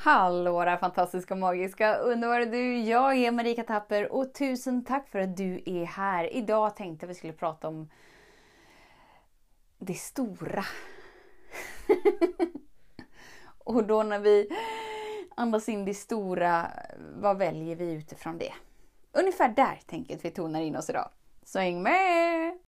Hallå där fantastiska, magiska, underbara du! Jag är Marika Tapper och tusen tack för att du är här. Idag tänkte jag vi skulle prata om det stora. och då när vi andas in det stora, vad väljer vi utifrån det? Ungefär där tänker jag att vi tonar in oss idag. Så häng med!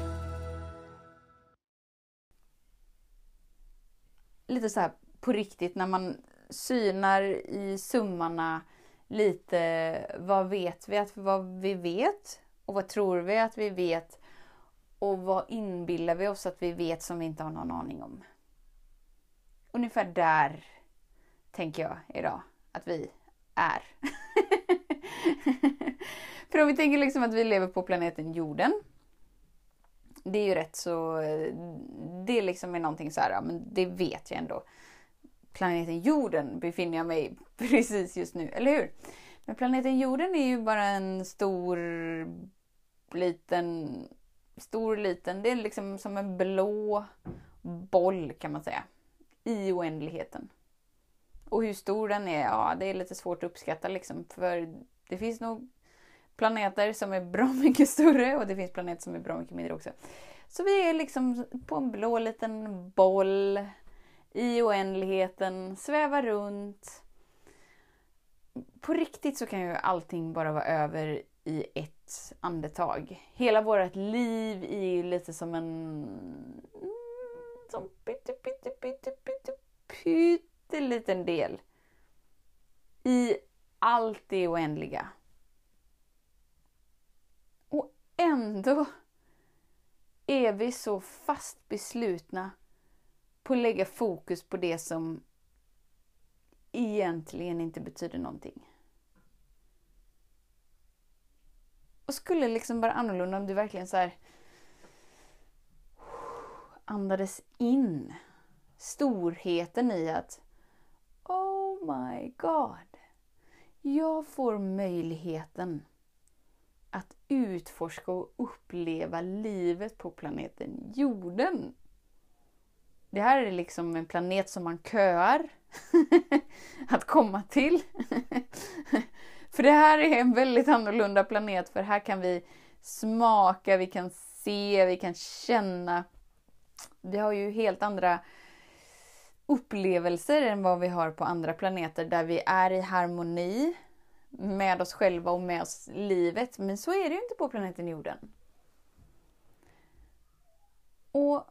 Lite så här på riktigt när man synar i summarna lite vad vet vi att vad vi vet och vad tror vi att vi vet och vad inbillar vi oss att vi vet som vi inte har någon aning om. Ungefär där tänker jag idag att vi är. För om vi tänker liksom att vi lever på planeten jorden det är ju rätt så... Det liksom är någonting så här, men det vet jag ändå. Planeten jorden befinner jag mig precis just nu, eller hur? Men planeten jorden är ju bara en stor, liten, stor, liten, det är liksom som en blå boll kan man säga. I oändligheten. Och hur stor den är, ja det är lite svårt att uppskatta liksom. För det finns nog planeter som är bra mycket större och det finns planeter som är bra mycket mindre också. Så vi är liksom på en blå liten boll i oändligheten, svävar runt. På riktigt så kan ju allting bara vara över i ett andetag. Hela vårt liv är ju lite som en mm, som pytte, pytte, pytte, pytte, pytteliten del i allt det oändliga. Ändå är vi så fast beslutna på att lägga fokus på det som egentligen inte betyder någonting. Och skulle liksom vara annorlunda om du verkligen så här andades in storheten i att Oh my God! Jag får möjligheten att utforska och uppleva livet på planeten jorden. Det här är liksom en planet som man köar att komma till. för det här är en väldigt annorlunda planet för här kan vi smaka, vi kan se, vi kan känna. Vi har ju helt andra upplevelser än vad vi har på andra planeter där vi är i harmoni med oss själva och med oss livet. Men så är det ju inte på planeten jorden. Och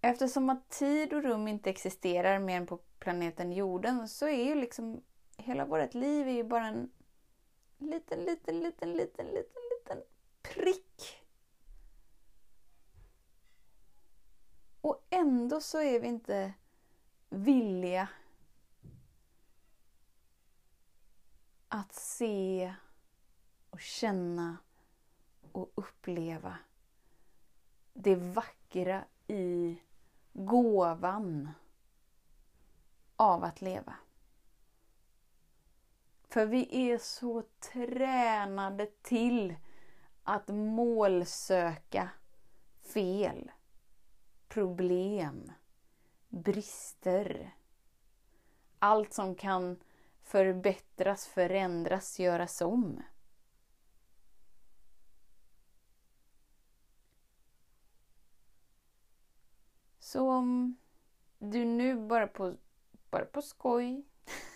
eftersom att tid och rum inte existerar mer än på planeten jorden så är ju liksom hela vårt liv är ju bara en liten, liten, liten, liten, liten, liten prick. Och ändå så är vi inte villiga att se och känna och uppleva det vackra i gåvan av att leva. För vi är så tränade till att målsöka fel, problem, brister. Allt som kan förbättras, förändras, göras om. Så om du nu bara på, bara på skoj,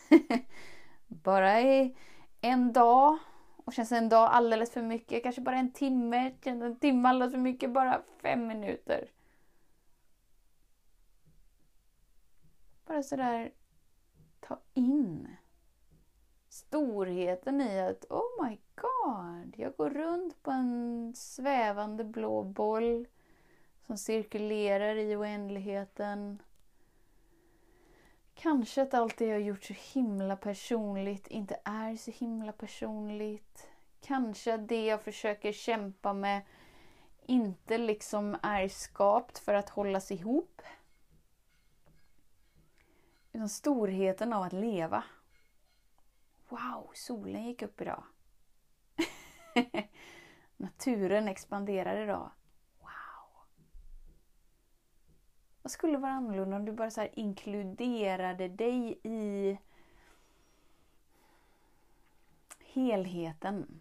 bara i en dag och känns en dag alldeles för mycket, kanske bara en timme, känns en timme alldeles för mycket, bara fem minuter. Bara sådär, ta in storheten i att oh my god, jag går runt på en svävande blå boll som cirkulerar i oändligheten. Kanske att allt det jag gjort så himla personligt inte är så himla personligt. Kanske att det jag försöker kämpa med inte liksom är skapt för att hållas ihop. Utan storheten av att leva. Wow, solen gick upp idag. Naturen expanderar idag. Wow. Vad skulle vara annorlunda om du bara så inkluderade dig i helheten?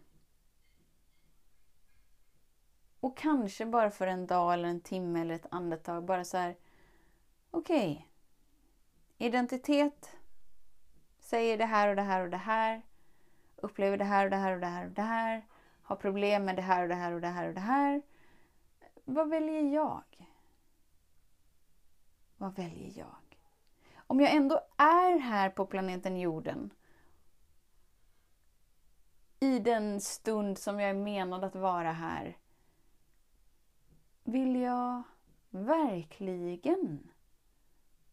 Och kanske bara för en dag eller en timme eller ett andetag bara så här. Okej. Okay. Identitet säger det här och det här och det här. Upplever det här och det här och det här och det här. Har problem med det här och det här och det här och det här. Vad väljer jag? Vad väljer jag? Om jag ändå är här på planeten jorden i den stund som jag är menad att vara här vill jag verkligen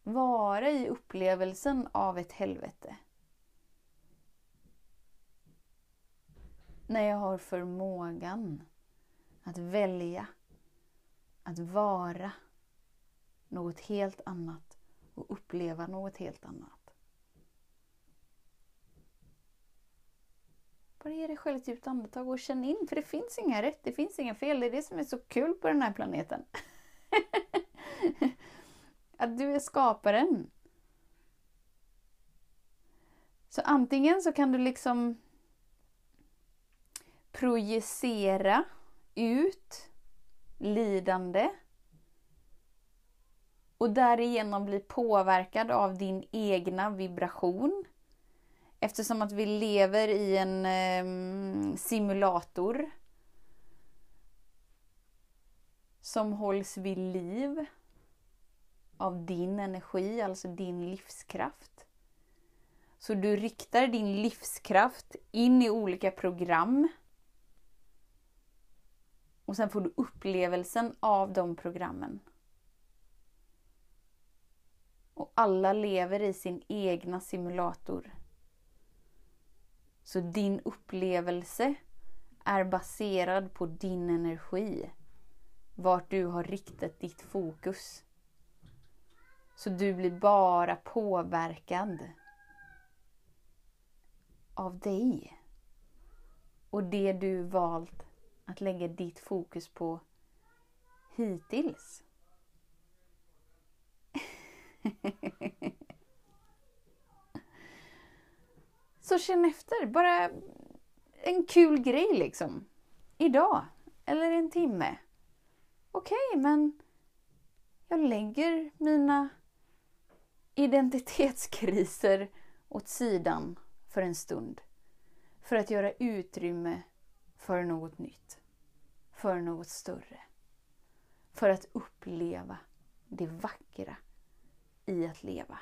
vara i upplevelsen av ett helvete. När jag har förmågan att välja, att vara något helt annat och uppleva något helt annat. Bara ge dig själv ett djupt andetag och känn in, för det finns inga rätt, det finns inga fel. Det är det som är så kul på den här planeten. att du är skaparen. Så antingen så kan du liksom projicera ut lidande och därigenom bli påverkad av din egna vibration. Eftersom att vi lever i en eh, simulator som hålls vid liv av din energi, alltså din livskraft. Så du riktar din livskraft in i olika program. Och sen får du upplevelsen av de programmen. Och alla lever i sin egna simulator. Så din upplevelse är baserad på din energi. Vart du har riktat ditt fokus. Så du blir bara påverkad av dig. Och det du valt att lägga ditt fokus på hittills. Så känn efter. Bara en kul grej liksom. Idag. Eller en timme. Okej, okay, men jag lägger mina identitetskriser åt sidan för en stund. För att göra utrymme för något nytt. För något större. För att uppleva det vackra i att leva.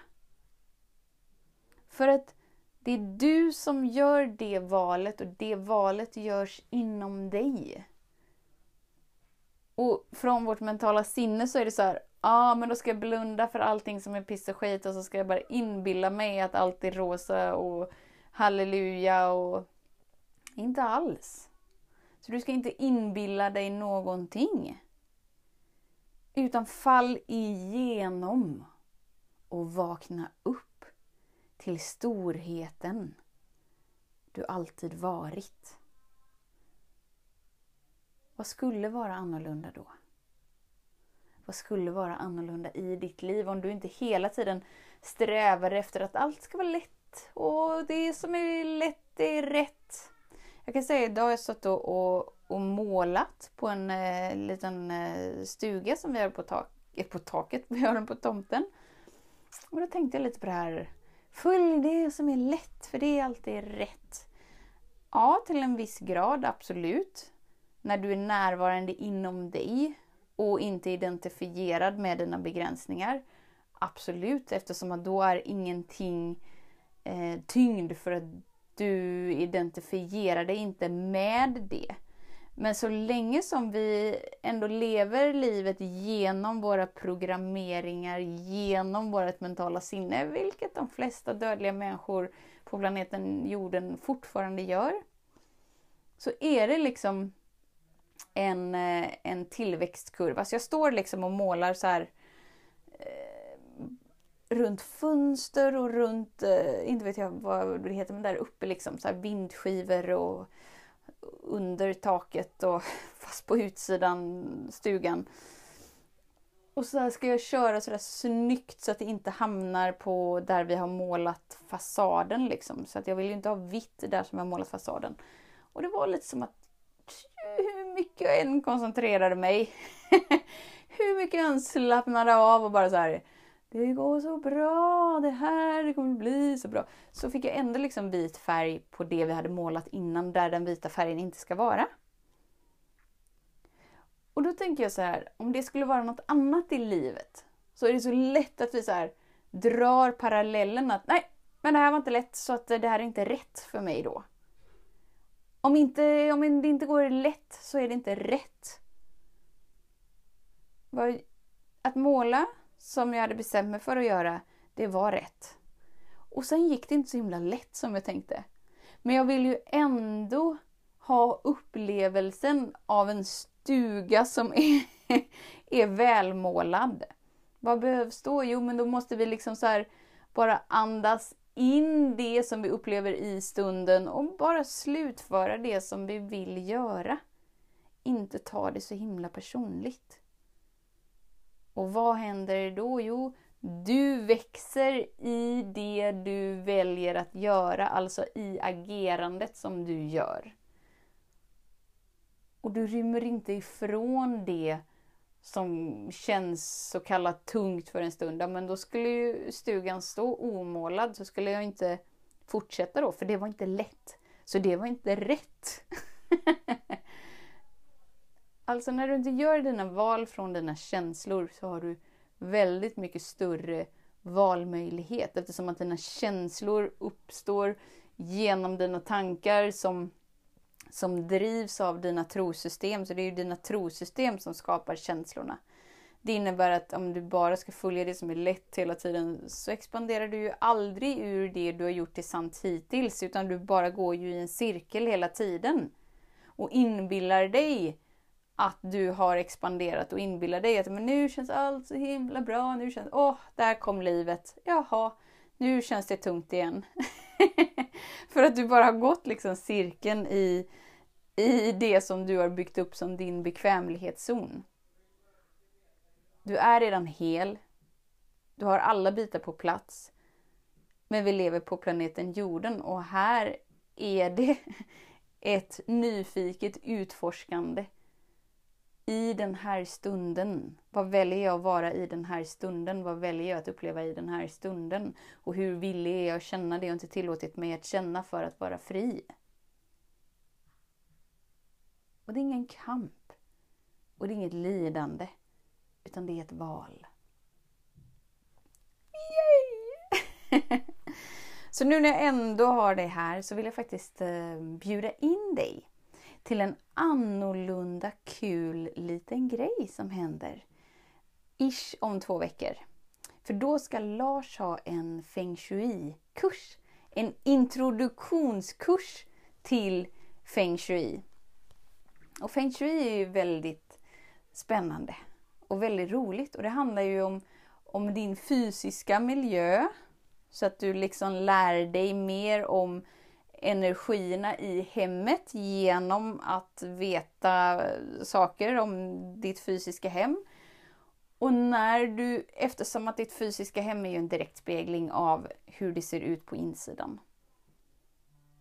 För att det är du som gör det valet och det valet görs inom dig. Och från vårt mentala sinne så är det så här, ja men då ska jag blunda för allting som är piss och skit och så ska jag bara inbilla mig att allt är rosa och halleluja och... Inte alls. Så du ska inte inbilla dig någonting. Utan fall igenom och vakna upp till storheten du alltid varit. Vad skulle vara annorlunda då? Vad skulle vara annorlunda i ditt liv om du inte hela tiden strävar efter att allt ska vara lätt och det som är lätt det är rätt. Jag kan säga idag har jag stått och, och, och målat på en eh, liten eh, stuga som vi har på, tak, eh, på taket, vi har den på tomten. Och då tänkte jag lite på det här, följ det som är lätt för det är alltid rätt. Ja, till en viss grad, absolut. När du är närvarande inom dig och inte identifierad med dina begränsningar. Absolut, eftersom att då är ingenting eh, tyngd för att du identifierar dig inte med det. Men så länge som vi ändå lever livet genom våra programmeringar, genom vårt mentala sinne, vilket de flesta dödliga människor på planeten jorden fortfarande gör, så är det liksom en, eh, en tillväxtkurva. Så jag står liksom och målar så här eh, runt fönster och runt, eh, inte vet jag vad det heter, men där uppe liksom så här vindskivor och under taket och fast på utsidan stugan. Och så ska jag köra sådär snyggt så att det inte hamnar på där vi har målat fasaden liksom. Så att jag vill ju inte ha vitt där som jag har målat fasaden. Och det var lite som att hur mycket jag än koncentrerade mig, hur mycket jag än slappnade av och bara så här det går så bra, det här det kommer bli så bra. Så fick jag ändå liksom vit färg på det vi hade målat innan, där den vita färgen inte ska vara. Och då tänker jag så här, om det skulle vara något annat i livet, så är det så lätt att vi så här drar parallellen att nej, men det här var inte lätt så att det här är inte rätt för mig då. Om, inte, om det inte går lätt så är det inte rätt. Att måla som jag hade bestämt mig för att göra, det var rätt. Och sen gick det inte så himla lätt som jag tänkte. Men jag vill ju ändå ha upplevelsen av en stuga som är, är välmålad. Vad behövs då? Jo, men då måste vi liksom så här bara andas in det som vi upplever i stunden och bara slutföra det som vi vill göra. Inte ta det så himla personligt. Och vad händer då? Jo, du växer i det du väljer att göra, alltså i agerandet som du gör. Och du rymmer inte ifrån det som känns så kallat tungt för en stund. Ja, men då skulle ju stugan stå omålad så skulle jag inte fortsätta då, för det var inte lätt. Så det var inte rätt. Alltså när du inte gör dina val från dina känslor så har du väldigt mycket större valmöjlighet eftersom att dina känslor uppstår genom dina tankar som, som drivs av dina trosystem. Så det är ju dina trosystem som skapar känslorna. Det innebär att om du bara ska följa det som är lätt hela tiden så expanderar du ju aldrig ur det du har gjort till sant hittills utan du bara går ju i en cirkel hela tiden. Och inbillar dig att du har expanderat och inbillar dig att men nu känns allt så himla bra. Nu känns, åh, där kom livet. Jaha, nu känns det tungt igen. För att du bara har gått liksom cirkeln i, i det som du har byggt upp som din bekvämlighetszon. Du är redan hel. Du har alla bitar på plats. Men vi lever på planeten jorden och här är det ett nyfiket utforskande i den här stunden. Vad väljer jag att vara i den här stunden? Vad väljer jag att uppleva i den här stunden? Och hur villig är jag att känna det jag inte tillåtit mig att känna för att vara fri? Och det är ingen kamp. Och det är inget lidande. Utan det är ett val. Yay! så nu när jag ändå har dig här så vill jag faktiskt eh, bjuda in dig till en annorlunda kul liten grej som händer. Ish om två veckor. För då ska Lars ha en feng shui-kurs. En introduktionskurs till feng shui. Och feng shui är ju väldigt spännande och väldigt roligt. Och det handlar ju om, om din fysiska miljö. Så att du liksom lär dig mer om energierna i hemmet genom att veta saker om ditt fysiska hem. Och när du, eftersom att ditt fysiska hem är ju en direkt spegling av hur det ser ut på insidan.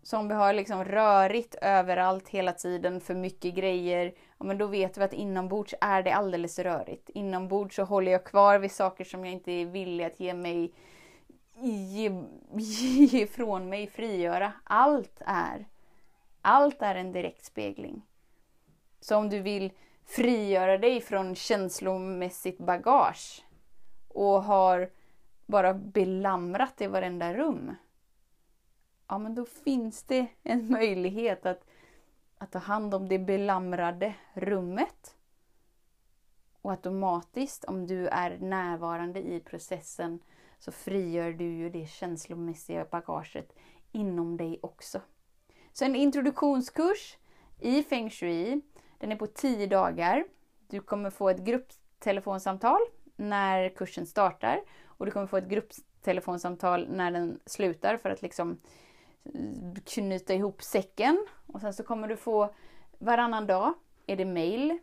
Så om vi har liksom rörigt överallt hela tiden, för mycket grejer, ja, men då vet vi att inombords är det alldeles rörigt. Inombords så håller jag kvar vid saker som jag inte är villig att ge mig ge, ge ifrån mig, frigöra. Allt är. Allt är en direkt spegling. Så om du vill frigöra dig från känslomässigt bagage och har bara belamrat i varenda rum. Ja, men då finns det en möjlighet att att ta hand om det belamrade rummet. Och automatiskt, om du är närvarande i processen, så frigör du ju det känslomässiga bagaget inom dig också. Så en introduktionskurs i feng shui, den är på 10 dagar. Du kommer få ett grupptelefonsamtal när kursen startar och du kommer få ett grupptelefonsamtal när den slutar för att liksom eh, knyta ihop säcken. Och sen så kommer du få varannan dag är det mail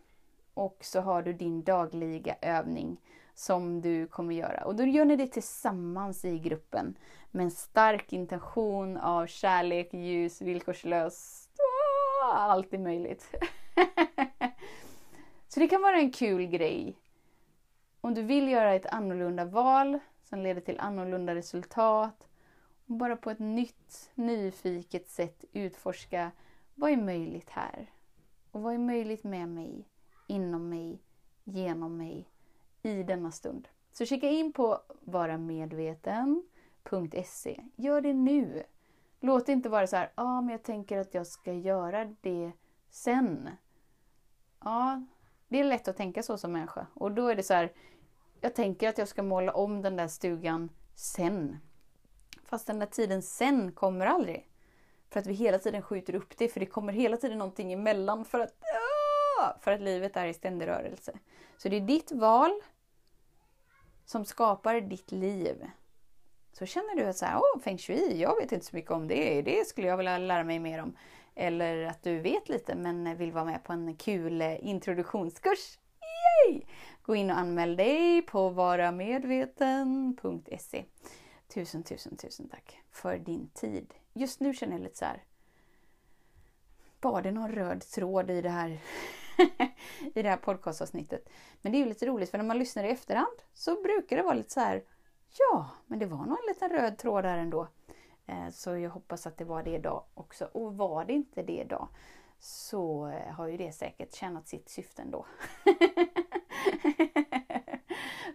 och så har du din dagliga övning som du kommer göra. Och då gör ni det tillsammans i gruppen med en stark intention av kärlek, ljus, villkorslöst. Allt är möjligt. så det kan vara en kul grej. Om du vill göra ett annorlunda val som leder till annorlunda resultat och bara på ett nytt, nyfiket sätt utforska vad är möjligt här? Och vad är möjligt med mig, inom mig, genom mig, i denna stund? Så kika in på varamedveten.se. Gör det nu! Låt det inte vara så här, ja ah, men jag tänker att jag ska göra det sen. Ja, det är lätt att tänka så som människa. Och då är det så här, jag tänker att jag ska måla om den där stugan sen. Fast den där tiden sen kommer aldrig. För att vi hela tiden skjuter upp det, för det kommer hela tiden någonting emellan för att, ah! för att livet är i ständig rörelse. Så det är ditt val som skapar ditt liv. Så känner du att så här, oh, feng shui, jag vet inte så mycket om det, det skulle jag vilja lära mig mer om. Eller att du vet lite men vill vara med på en kul eh, introduktionskurs. Yay! Gå in och anmäl dig på varamedveten.se. Tusen, tusen, tusen tack för din tid. Just nu känner jag lite så här. Var det någon röd tråd i det här, i det här podcastavsnittet? Men det är ju lite roligt för när man lyssnar i efterhand så brukar det vara lite så här. Ja, men det var nog en liten röd tråd där ändå. Eh, så jag hoppas att det var det idag också. Och var det inte det idag så eh, har ju det säkert tjänat sitt syfte ändå.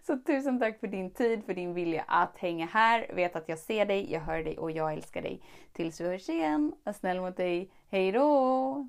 Så tusen tack för din tid, för din vilja att hänga här. Vet att jag ser dig, jag hör dig och jag älskar dig. Tills vi hörs igen, var snäll mot dig. Hej då!